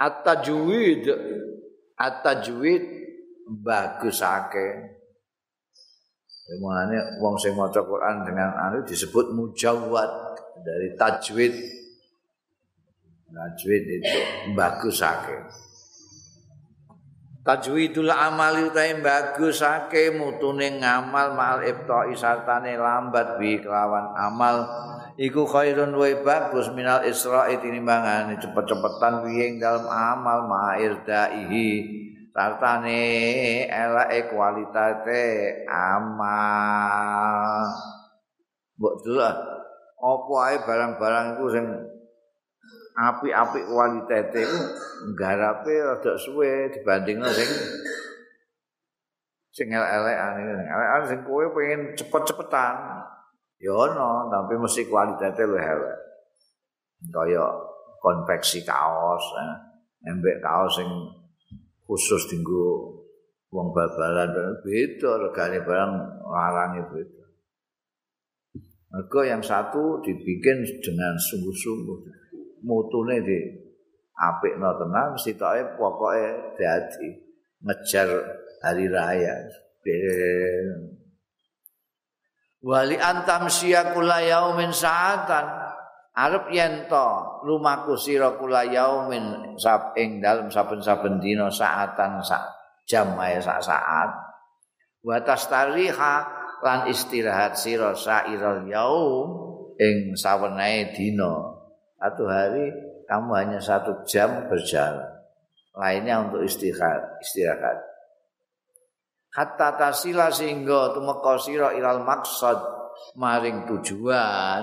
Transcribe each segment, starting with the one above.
at-tajwid at-tajwid bagusake Mulane wong sing maca Quran dengan anu disebut mujawwad dari tajwid. Tajwid itu bagusake. Tajwidul amal utahe bagusake mutune ngamal mal ibta'i sartane lambat bi kelawan amal iku khairun wa bagus minal isra'i tinimbangane. Cepet-cepetan wiying dalam amal ma'irdaihi sartane eleke kualitate amal. Mbok delok apa ae barang-barang iku sing apik-apik kualitate iku garape rada suwe dibandingno sing sing elek-elekan iki elek sing kowe pengen cepet-cepetan ya ono tapi mesti kualitate luwih elek kaya konveksi kaos eh. embek kaos sing khusus dinggo wong bal-balan beda regane barang larang itu. Mergo yang satu dibikin dengan sungguh-sungguh. Mutune di apikno tenan, sitoke pokoke dadi ngejar hari raya. Wali antam kula yaumin sa'atan arep yen to lumaku sira kula yaumin sab ing dalem saben-saben dina saatan sak jam ae sak saat. Wa tastariha lan istirahat sira sairal yaum ing sawenae dina. Satu hari kamu hanya satu jam berjalan. Lainnya untuk istirahat istirahat hatta tasila sehingga tumeka sira ilal maksud maring tujuan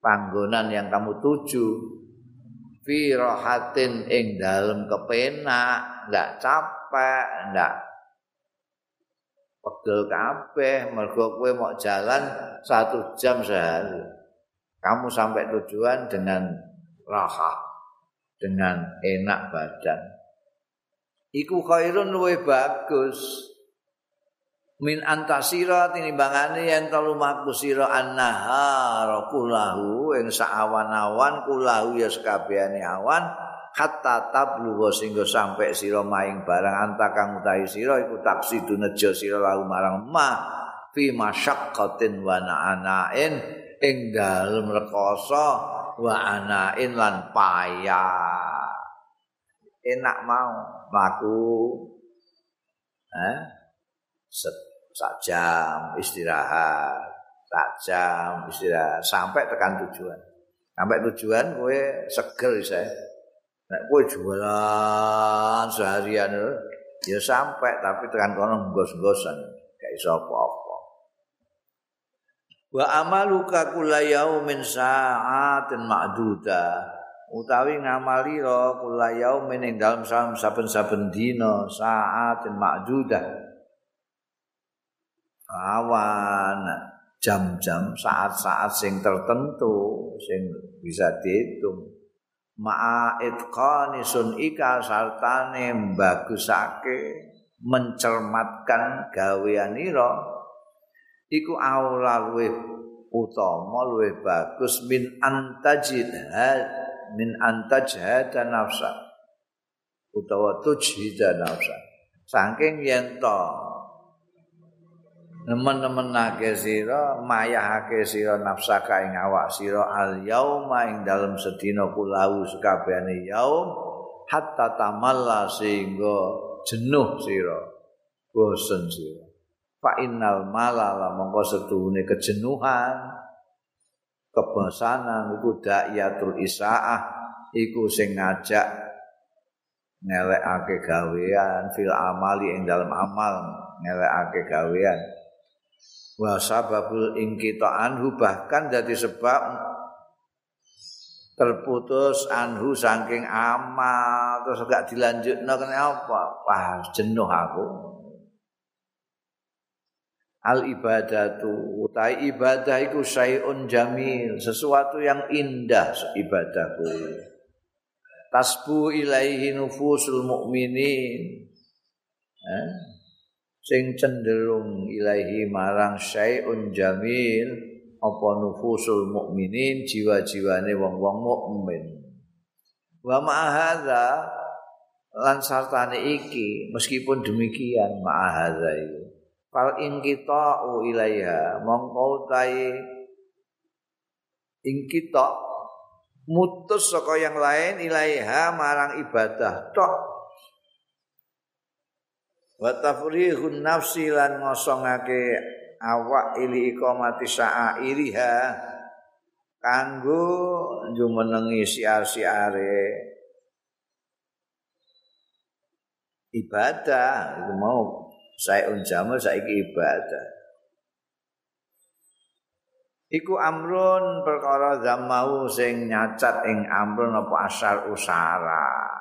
panggonan yang kamu tuju. Fi rahatin ing dalem kepenak ndak capek ndak pegel kabeh mergo kowe mau jalan satu jam sehari. Kamu sampai tujuan dengan raha dengan enak badan iku khairun luwih bagus. Min antasira tinimbangane yen telu maku sira annahar kulahu ing saawan-awan kulahu ya sekabehane awan hatta tablugo sehingga sampai sira maing barang anta kang utahi sira iku taksidu nejo sira lahu marang ma fi masyaqqatin wa anain ing dalem rekoso wa anain lan payah enak mau. Mlaku eh sak jam istirahat, sak jam istirahat. Sampai tekan tujuan. Sampai tujuan kowe seger saya. Nek kowe jualan seharian ya sampai tapi tekan kono gos-gosan gak iso apa-apa. Wa amaluka kula yaumin sa'atin ma'duda utawi ngamali ro kula yaumin ing dalem saben-saben dina sa'atin ma'duda awan jam-jam saat-saat sing tertentu sing bisa dihitung. Ma'a itqani sunika sartane bagusake mencermatkan gaweanira iku aula luwih utama luwih bagus min antajid min antajhad nafsa utawa tujhid nafsa. Saking yen to nemen-nemenake sira mayahake sira nafsaka ing awak sira al yauma ing dalem sedina kulau sekabehane yaum hatta tamalla sehingga jenuh sira bosen sira. Fa innal malala mongko setuhune kejenuhan kebosanan iku da'iyatul isaah iku sing ngajak ngelekake gawean fil amali ing dalam amal ngelekake gawean. Wa sababul ingkita anhu bahkan jadi sebab terputus anhu saking amal terus gak dilanjutno kenapa wah jenuh aku al ibadatu. Utai ibadah iku syai'un jamil. Sesuatu yang indah ibadahku. Tasbu ilaihi nufusul mu'minin. Eh? sing cenderung ilahi marang syai'un jamil. Apa nufusul mukminin jiwa-jiwane wong-wong mukmin. Wa ma'ahadza lan sartane iki meskipun demikian ma'ahadza itu fal ingkita'u ilaiha. Mongko tai ingkita mutus saka yang lain ilaiha marang ibadah tok. Wa tafrihun nafsi lan ngosongake awak ili iqamati sa'iriha kanggo jumenengi siar-siare ibadah. Itu mau saya unjamu saiki ibadah iku amrun perkara zamau sing nyacat ing amrun apa asal usara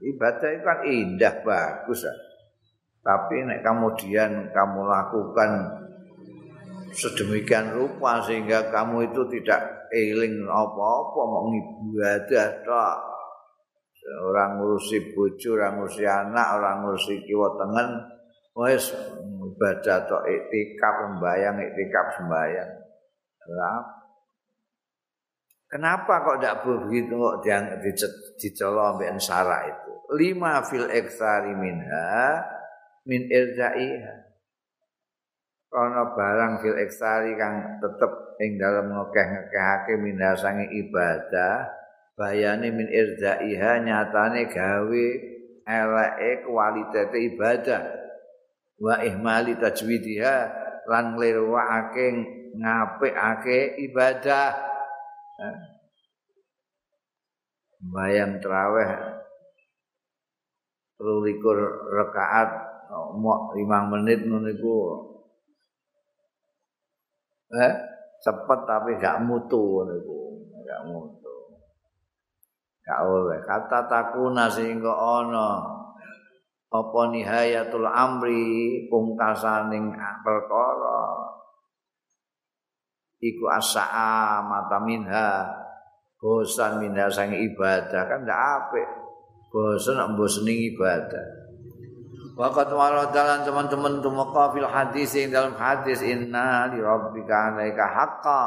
ibadah itu kan indah bagus ya. Tapi nek kemudian kamu lakukan sedemikian rupa sehingga kamu itu tidak eling apa-apa mau ibadah tok. Orang ngurusi bojo, orang ngurusi anak, orang ngurusi kiwa tengen, wis ibadah tok iktikaf sembayang, iktikaf sembayang. Kenapa kok tidak begitu kok dicolong ambil sara itu? Lima fil eksari minha min irzaiha ana barang fil eksari kang tetep ing dalem ngekeh-ngekehake minasange ibadah bayane min irzaiha nyatane gawe eleke kualitate ibadah wa ihmali tajwidiha lan nglirwakake ngapikake ibadah. Bayang traweh likur rakaat mau lima menit niku eh cepet tapi gak mutu niku gak mutu. Gak oleh. Kata takuna sehingga ono apa nihayatul amri pungkasaning perkara? Iku asaa mata minha. Bosan minha sang ibadah. Kan ndak apik. Bosan nak bosening ibadah. Waqat waladalan teman-teman tumeka fil hadis yang dalam hadis inna li rabbika alaika haqqa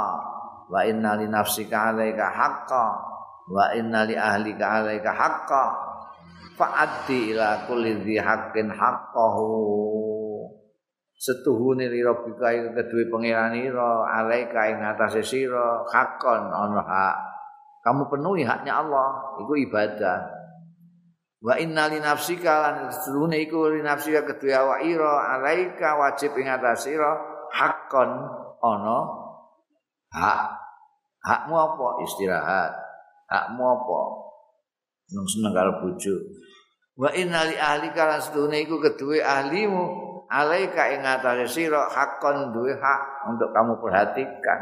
wa inna li nafsika alaika haqqa wa inna li ahlika alaika haqqa fa'addi ila kulli dhi haqqin haqqahu. Setuhune li rabbika iku kedue pangeranira alaika ing atase sira. Haqqan ana hak. Kamu penuhi haknya Allah itu ibadah. Wa inna li nafsika lan sedune iku li nafsika kedua awak ira alaika wajib ing atas sira. Hakon ana hak. Hakmu apa? Istirahat. Hakmu apa nang seneng karo bojo wa inna li ahlika lan sedune iku kedua ahlimu alaika ing atas sira hakon duwe hak untuk kamu perhatikan.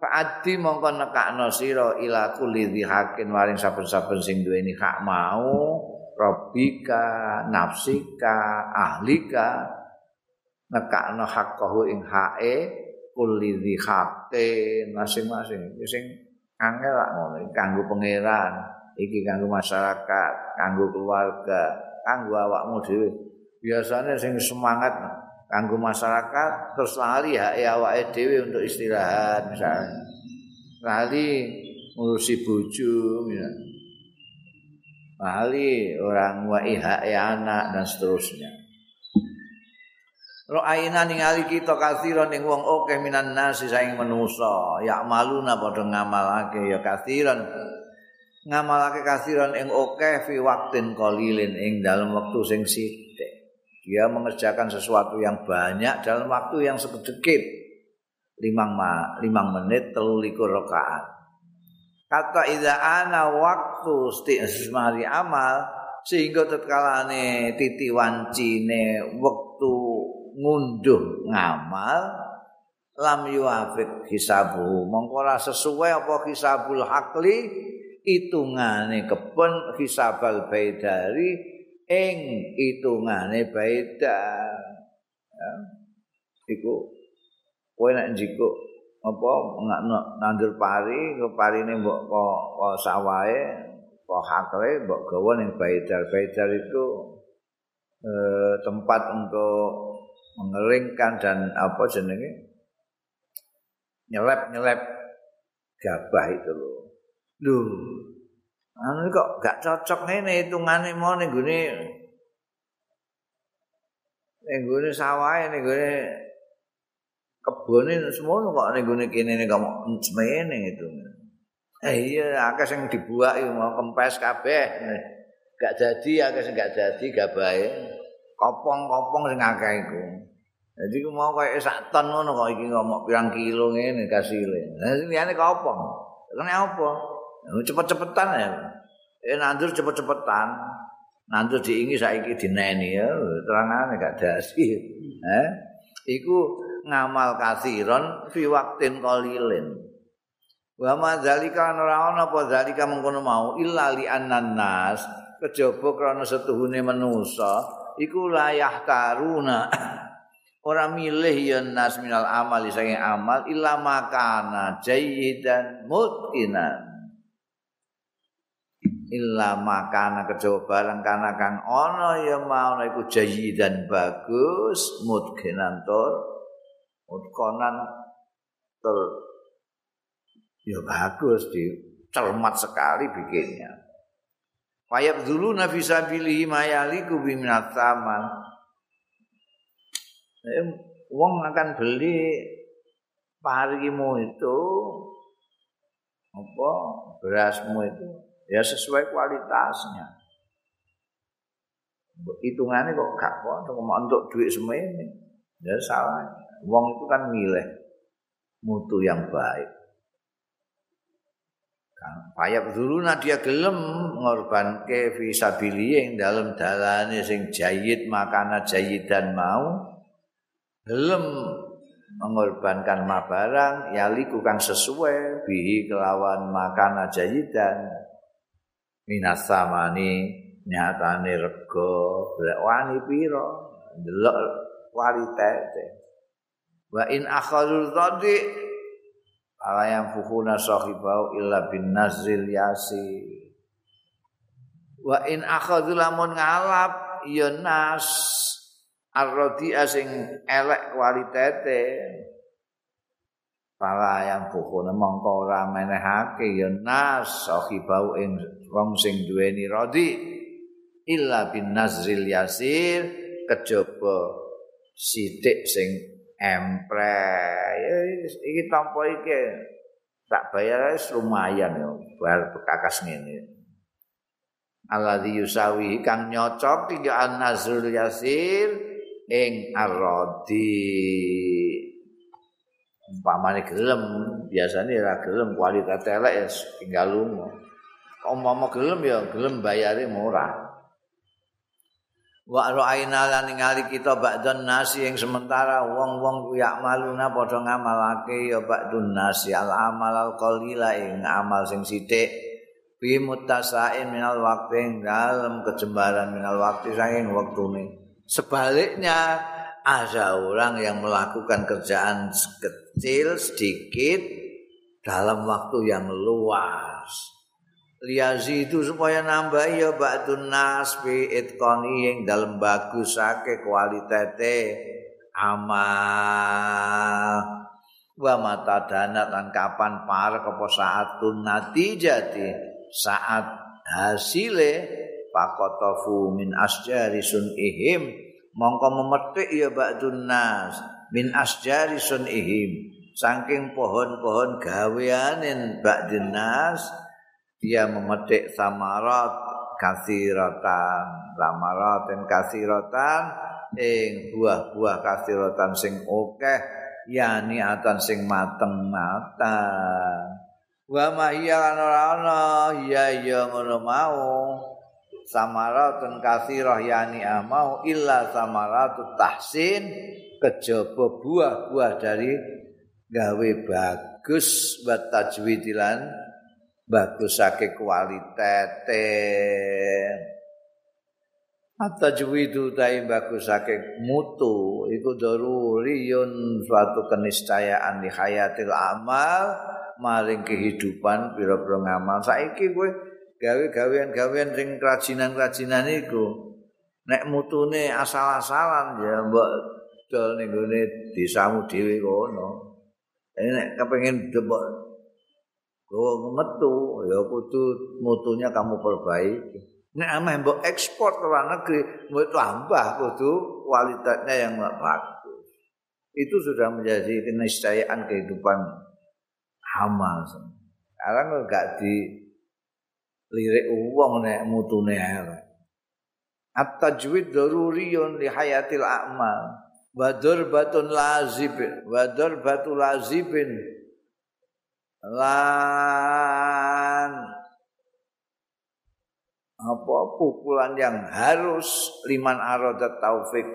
Fa'addi mongko nekakno sira ila kulli hakin waring saben-saben sing duweni hak mau robika nafsika ahlika. Nekakno hakku ing hae kulli hakin masing-masing. Sing angel lak ngono kanggo pangeran iki kanggo masyarakat kanggo keluarga kanggo awakmu dhewe. Biasanya sing semangat kanggo masyarakat terus lali ya awake dhewe untuk istirahat misalnya. Lali ngurusi bojo ya. lali orang wa iha anak dan seterusnya. Ro'ayna ningali kita kathiran ning wong akeh minan nasi saing manusa ya maluna padha ngamalake ya kathiran ngamalake kathiran ing akeh fi waktin qalilin ing dalam waktu sing sithik. Dia mengerjakan sesuatu yang banyak dalam waktu yang sedikit limang, ma, limang menit telu likur rakaat. Kata ida ana waktu istismari amal sehingga tetkalane titi wancine waktu ngunduh ngamal lam yuafid hisabu mongko sesuai apa hisabul hakli hitungane kepun hisabal baidari ing hitungane beda ya iku kowe nek njiko apa nandur pari ke parine mbok kok sawahe kok hakle mbok gawa ning baidar. Baidar itu eh, tempat untuk mengeringkan dan apa jenenge? Nyelep-nyelep gabah itu loh. Loh, anu kok gak cocok ngene hitungane mau ning gone ning gone sawahe ning gone kebone semono kok ning gone kene ning kok semene itu. Eh iya akeh sing dibuak mau kempes kabeh. Gak jadi akeh sing gak jadi gabahe. Kopong-kopong sing akeh iku. Jadi ku mau kaya sak ton ngono kok iki ngomong pirang kilo ngene kasile. Lah liyane kopong. Kene apa? Cepet-cepetan ya. Eh nandur cepet-cepetan. Nandur diingi saiki dineni ya, terangane gak dasi. Eh, iku ngamal kasiron fi waktin qalilin. Wa ma zalika ora ana apa zalika mengkono mau illa li annas kejaba krana setuhune manusa iku layah taruna ora milih ya nas minal amal saking amal illa makana jayyidan mutqinan illa makana kejaba barang kana kang ana ya mau iku jayyidan bagus mutqinan tur mutkonan ter ya bagus di cermat sekali bikinnya. Fayab dulu nafisa pilih mayaliku biminat taman. Eh, wong akan beli parimu itu apa berasmu itu ya sesuai kualitasnya. Hitungannya kok gak kok untuk duit semua ini. Ya salah. Wong itu kan milih mutu yang baik. Payak duluna dia gelem ngorban ke visabili yang dalam dalane sing jayid makana jayidan mau gelem mengorbankan ma barang yaliku kang sesuai bihi kelawan makana jayidan minas samani nyatane rego wani piro delok kualitas Wa in akhadul dhadi ala yang fuhuna sahibau illa bin nazril yasi. Wa in akhadul lamun ngalap ya nas. Arrodi asing elek kualitete. Para yang fuhuna mongko menehake ya nas. Sahibau ing wong sing duweni rodi illa bin nazril yasir kejaba sithik sing empre iki tampa iki. Tak bayar lumayan ya bayar bekakas ngene. Alladzi yusawi kang nyocok tiga an-nazrul yasir ing arodi. Umpamane gelem biasanya ora gelem kualitas elek ya tinggal lunga umpama gelem ya gelem bayare murah. Wa ra'aina lan ningali kita ba'dun nasi yang sementara wong-wong ku yak maluna padha ngamalake ya ba'dun nasi al amal al qalila ing amal sing sithik. Bi mutasain minal waqti dalam kejembaran minal waqti saking waktune sebaliknya ada orang yang melakukan kerjaan kecil sedikit dalam waktu yang luas liazi itu supaya nambah ya ba'dun nas fi itqani yang dalam bagus ake kualitate amal. Wa mata dana dan kapan para kepo saatun natijati saat hasile pakotofu min asjari sun ihim. Mongko memetik ya ba'dun nas min asjari sun ihim. Saking pohon-pohon gaweanin ba'dun nas dia memetik samarat kasiratan. Samarat dan kasiratan ing buah-buah kasiratan sing akeh yani atan sing mateng-mateng. Wa ma iya ana? Ya ya ngono mau. Samaratun kasirah yani mau illa samaratut tahsin kejaba buah-buah dari gawe bagus buat tajwidilan bagusake kualitete At-tajwidu ta'i bagusake mutu iku daruriyun suatu keniscayaan di hayatil amal maring kehidupan pira-pira ngamal. Saiki kowe gawe-gawean-gawean sing kerajinan-kerajinan iku nek mutune asal-asalan ya mbok dol ning gone desamu dhewe kono. Nek kepengin Oh, metu ya kudu mutunya kamu perbaiki. Nek ameh mbok ekspor ke luar negeri, mbok tambah kudu kualitasnya yang bagus. Itu sudah menjadi keniscayaan kehidupan amal. Sekarang enggak di lirik uang nek mutune elek. At-tajwid daruriyun li hayatil a'mal. Wa darbatun lazib, wa lazibin lan. Apa pukulan yang harus liman arada taufik?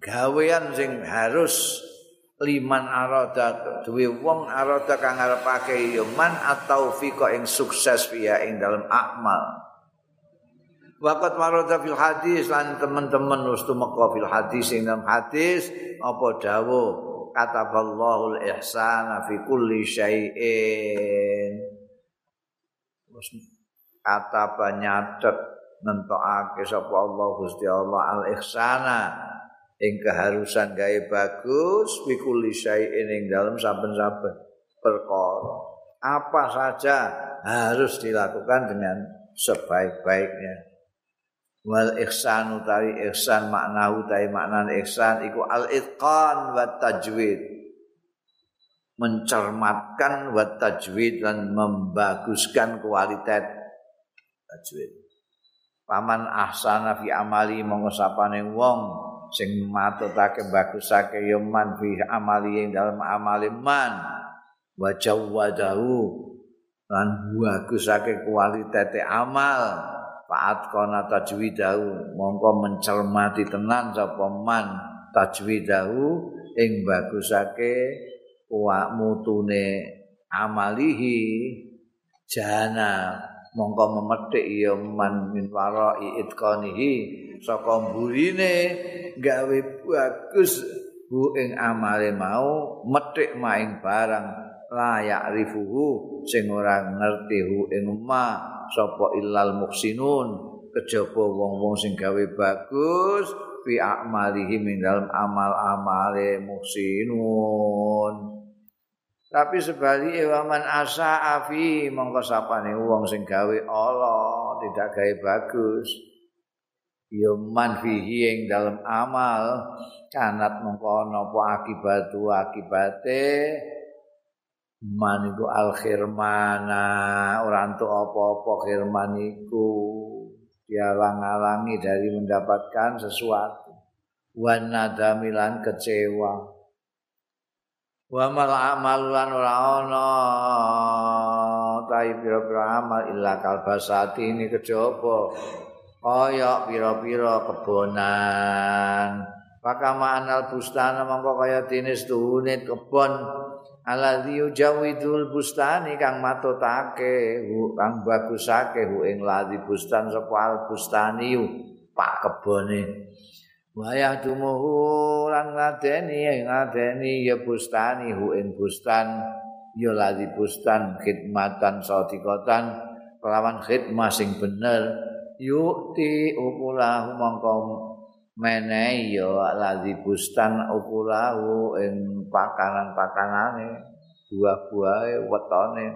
Gawean sing harus liman arada duwe wong arada kang ngarepake ya man atau fika ing sukses via ing dalam amal Wakat marada fil hadis lan teman-teman ustu meko fil hadis ing dalam hadis apa dawuh kataballahu al-ihsana fi kulli syai'in. Kata banyatet nentokake sapa Allah Gusti Allah al-ihsana ing keharusan gawe bagus fi kulli syai'in ing dalam saben-saben perkara. Apa saja harus dilakukan dengan sebaik-baiknya. Wal ihsan utawi ihsan makna utawi makna ihsan iku al itqan wa tajwid. Mencermatkan wa tajwid dan membaguskan kualitas tajwid. Paman ahsana fi amali monggo sapane wong sing matutake bagusake ya man fi amali ing dalam amali man. Wa jawadahu lan bagusake kualitas amal Fa'at kona tajwidahu. Mongko mencermati tenan sapa man tajwidahu ing bagusake wa mutune amalihi jana mongko memetik ya man min warai itqanihi saka mburine gawe bagus bu ing amale mau metik maing barang layak rifuhu sing ora ngerti hu ing ma sapa illal muhsinun? Kejaba wong-wong sing gawe bagus fi a'malihi min dalam amal-amale muhsinun. Tapi sebaliknya waman asa afi mongko sapane wong sing gawe Allah tidak gawe bagus. Ya man fihi ing dalam amal kanat mongko napa akibatu akibate man iku al khirmana ora entuk apa-apa khirman iku. Dialang-alangi dari mendapatkan sesuatu. Wan nadamilan kecewa. Wa mal amal lan ora ana. Tai pira-pira amal illa kalbasati. Ini kejaba. Kaya pira-pira kebonan. Pakama anal bustana mongko kaya tinis tuhune kebon alladzi yujawidul bustani kang matutake kang bagusake hu ing ladzi bustan sapa al bustani pak kebone. Wayah dumuhu lan ngadeni ngadeni ya bustani hu ing bustan ya ladzi bustan khidmatan sadikotan kelawan khidmah sing bener. Yukti ukulahu mongko menehi ya ladzi bustan ukulahu ing pakanan-pakanane buah-buahe wetone.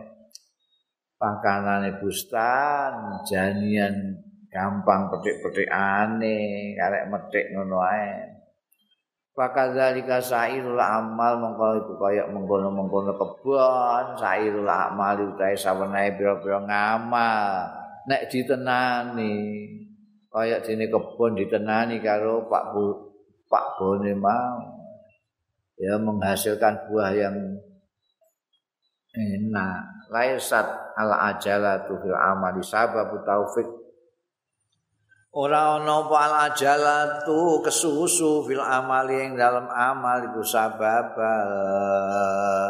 Pakanane bustan janian gampang petik-petikane karek metik ngono ae. Fakadzalika sairul amal mengko iku kaya mengkono-mengkono kebon sairul amal utahe sawenehe pira-pira ngamal. Nek ditenani kaya dene kebon ditenani karo Pak Bu Pak Bone mau. Ya menghasilkan buah yang enak. Laisat ala ajalatu fil amali. Sababu taufik. Ora ana apa al ajalatu kesusu fil amali yang dalam amal iku sabab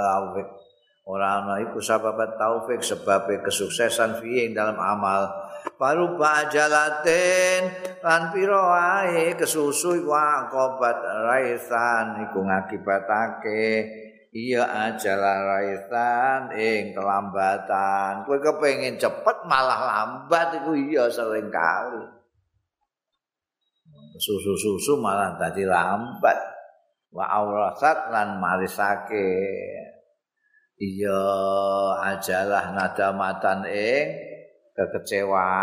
taufik. Ora ana iku sabab taufik sebab kesuksesan fi dalam amal Paru bajalaten lan pira wae kesusu iku akobat raisan iku ngakibatake. Iya ajala raisan ing kelambatan. Kowe kepengin cepet malah lambat iku iya sering kali. Susu-susu malah tadi lambat. Wa aurasat lan marisake. Iya ajalah nadamatan ing kekecewaan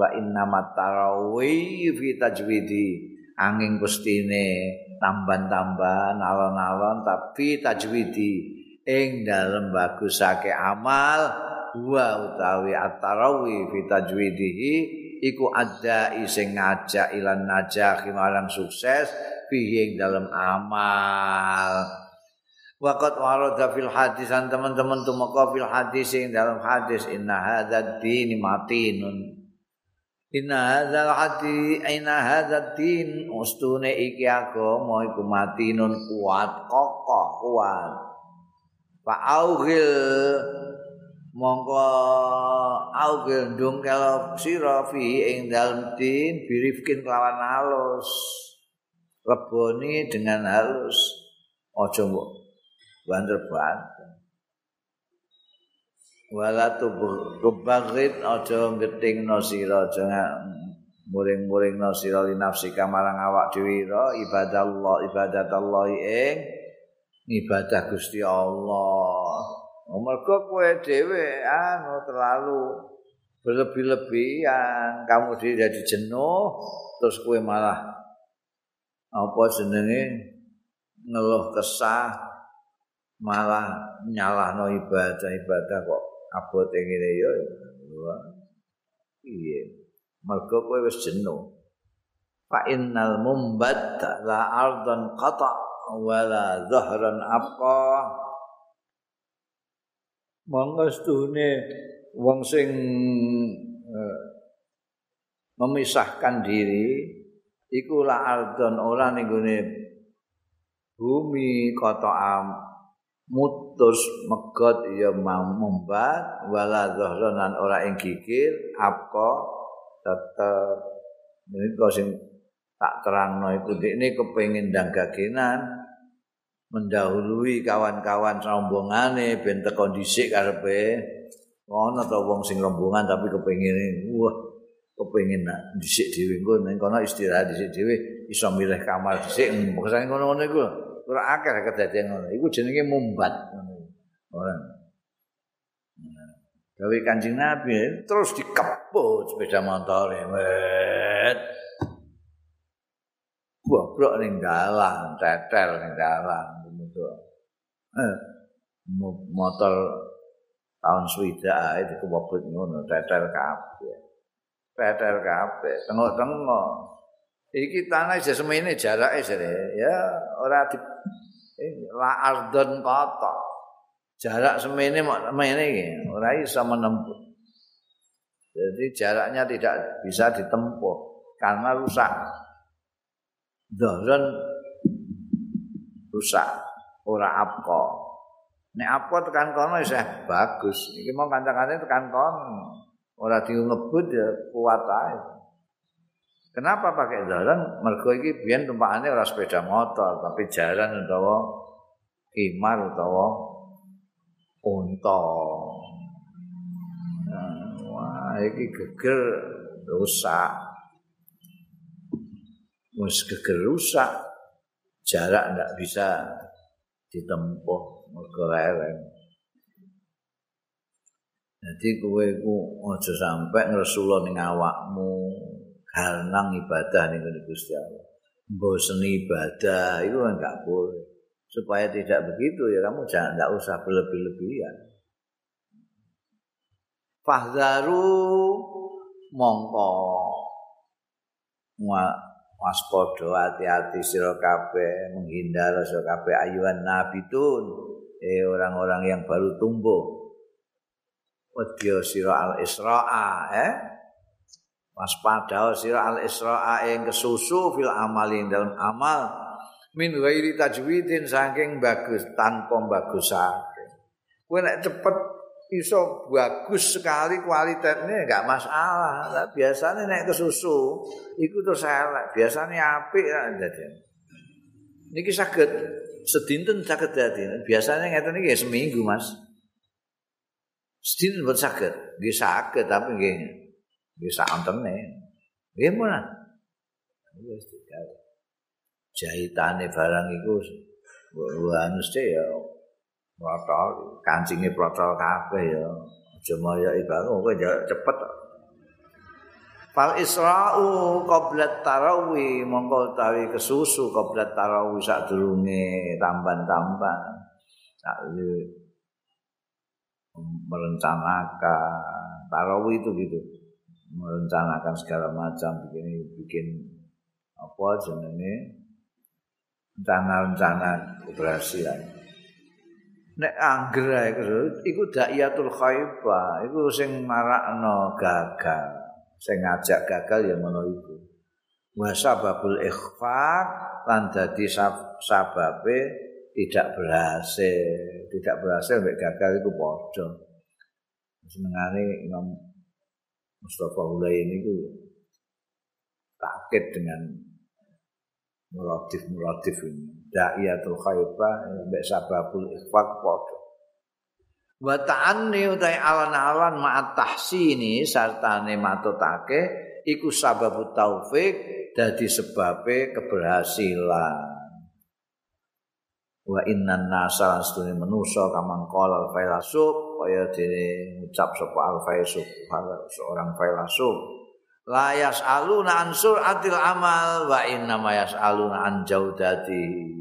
wa inna matarawi tajwidi. Angin pustine tamban-tamban alon-alon tapi tajwidi. Ing dalem bagusake amal wa utawi at-tarawi fi tajwidihi iku ada sing ngajak ilan najah marang sukses fihi ing dalem amal Waqat warada fil hadis teman-teman tumeka fil hadis ing dalam hadis inna hadzal din matinun. Inna hadzal hadi inna hadzal din ustune iki agama iku matinun kuat kokoh kuat. Pak Augil mongko Augil ndung kalau sira fi ing dalem din birifkin kelawan halus. Leboni dengan halus. Aja mbok banter-banter. Wala tu kebagit aja ngetingno sira aja muring-muringno sira li nafsi kamarang awak dhewe ibadah Allah ibadat Allah ing ibadah Gusti Allah. Mergo kowe dhewe anu terlalu berlebih-lebihan, kamu dhewe jadi jenuh terus kowe malah apa jenenge ngeluh kesah malah nyalahno ibadah-ibadah kok abote ngene ya. Iya. Mergo kowe wis jenuh. Fa innal mumbat la ardan qata wala zahran abqa. Monggo stune wong sing eh, memisahkan diri iku la ardon ora ning bumi kota am mutus megot ya membat wala zahranan ora ing gigir apa tetep. Menika sing tak terangno iku dekne kepengin ndang mendahului kawan-kawan rombongane ben teko dhisik karepe. Ana to wong sing rombongan tapi kepengin wah kepengin nak dhisik dhewe engko ning kono istirahat dhisik dhewe iso milih kamar dhisik pokoke ngono-ngono iku ora akeh kedadian ngono. Iku jenenge mumbat ngono. Ora. Gawe Kanjeng Nabi terus dikeput sepeda motor wet. Bobrok ning dalan, tetel ning dalan Eh, motor tahun swida itu kebobot ngono, tetel kabeh. Tetel kabeh, tengok-tengok. Iki tanah isa semene jarake jare. Ya ora di la ardon kota jarak semene mak semene iki ora iso menempuh. Jadi jaraknya tidak bisa ditempuh karena rusak. Doron rusak ora apa nek apa tekan kono wis bagus. Iki mau kancane tekan kono. Ora diungebut ya kuat ae Kenapa pakai jalan? Mergo iki biyen tumpakane ora sepeda motor, tapi jalan utawa kimar utawa unta. Wah, iki geger rusak. Wis geger rusak. Jarak ndak bisa ditempuh mergo lereng. Jadi kowe iku aja sampe ngresula ning awakmu. Halang ibadah ning Gusti Allah. Bosen ibadah itu enggak boleh. Supaya tidak begitu ya kamu jangan enggak usah berlebih-lebihan. Fahzaru mongko waspada hati-hati sira kabeh menghindar sira kabeh ayuhan nabitun eh orang-orang yang baru tumbuh Wadya sira al-Isra'a eh waspada sira al israa ing kesusu fil amali dalam amal min ghairi tajwidin saking bagus tanpa bagusake kowe nek cepet iso bagus sekali kualitasnya enggak masalah. Lah biasanya nek kesusu iku terus elek. Biasanya apik lah dadi. Niki saged sedinten saged dadi. Biasanya ngeten iki seminggu mas. Sedinten boten saged. Nggih saged tapi nggih bisa antene. Gimana? Wis digawe. Jahitane barang iku anu ya protol kancinge protol kabeh ya aja moyo ibarat kowe cepet Fal isra'u qabla tarawih mongko tawi kesusu qabla tarawih sadurunge tamban-tamban. Sak merencanakan tarawih itu gitu. Merencanakan segala macam bikin bikin apa jenenge rencana-rencana keberhasilan. Nek angger iku da'iyatul khaibah, iku sing marakno gagal. sing ngajak gagal ya ngono iku wa sababul ikhfa lan dadi sababe tidak berhasil tidak berhasil mek gagal itu padha senengane Mustafa Ulay ini ku takit dengan muratif-muratif ini. Da'iyatul khaifah mek sababul ikhfa padha wa ta'anni utai alan-alan ma'at tahsini sartane matutake iku sababu taufik dadi sebabe keberhasilan wa innan nasa astune manusa kamang qala filosof kaya dene ngucap sapa al filosof seorang filosof la yasaluna an suratil amal wa inna ma yasaluna an jaudati.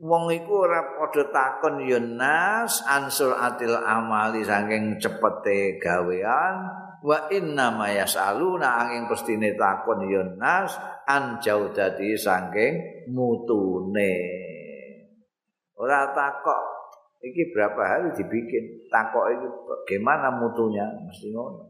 Wong iku ora padha takon ya nas ansur atil amali saking cepete gawean wa inna ma yasaluna angin pestine takon ya nas an jaudati saking mutune ora takok. Iki berapa hari dibikin? Takok iki bagaimana mutunya? Mesti ngono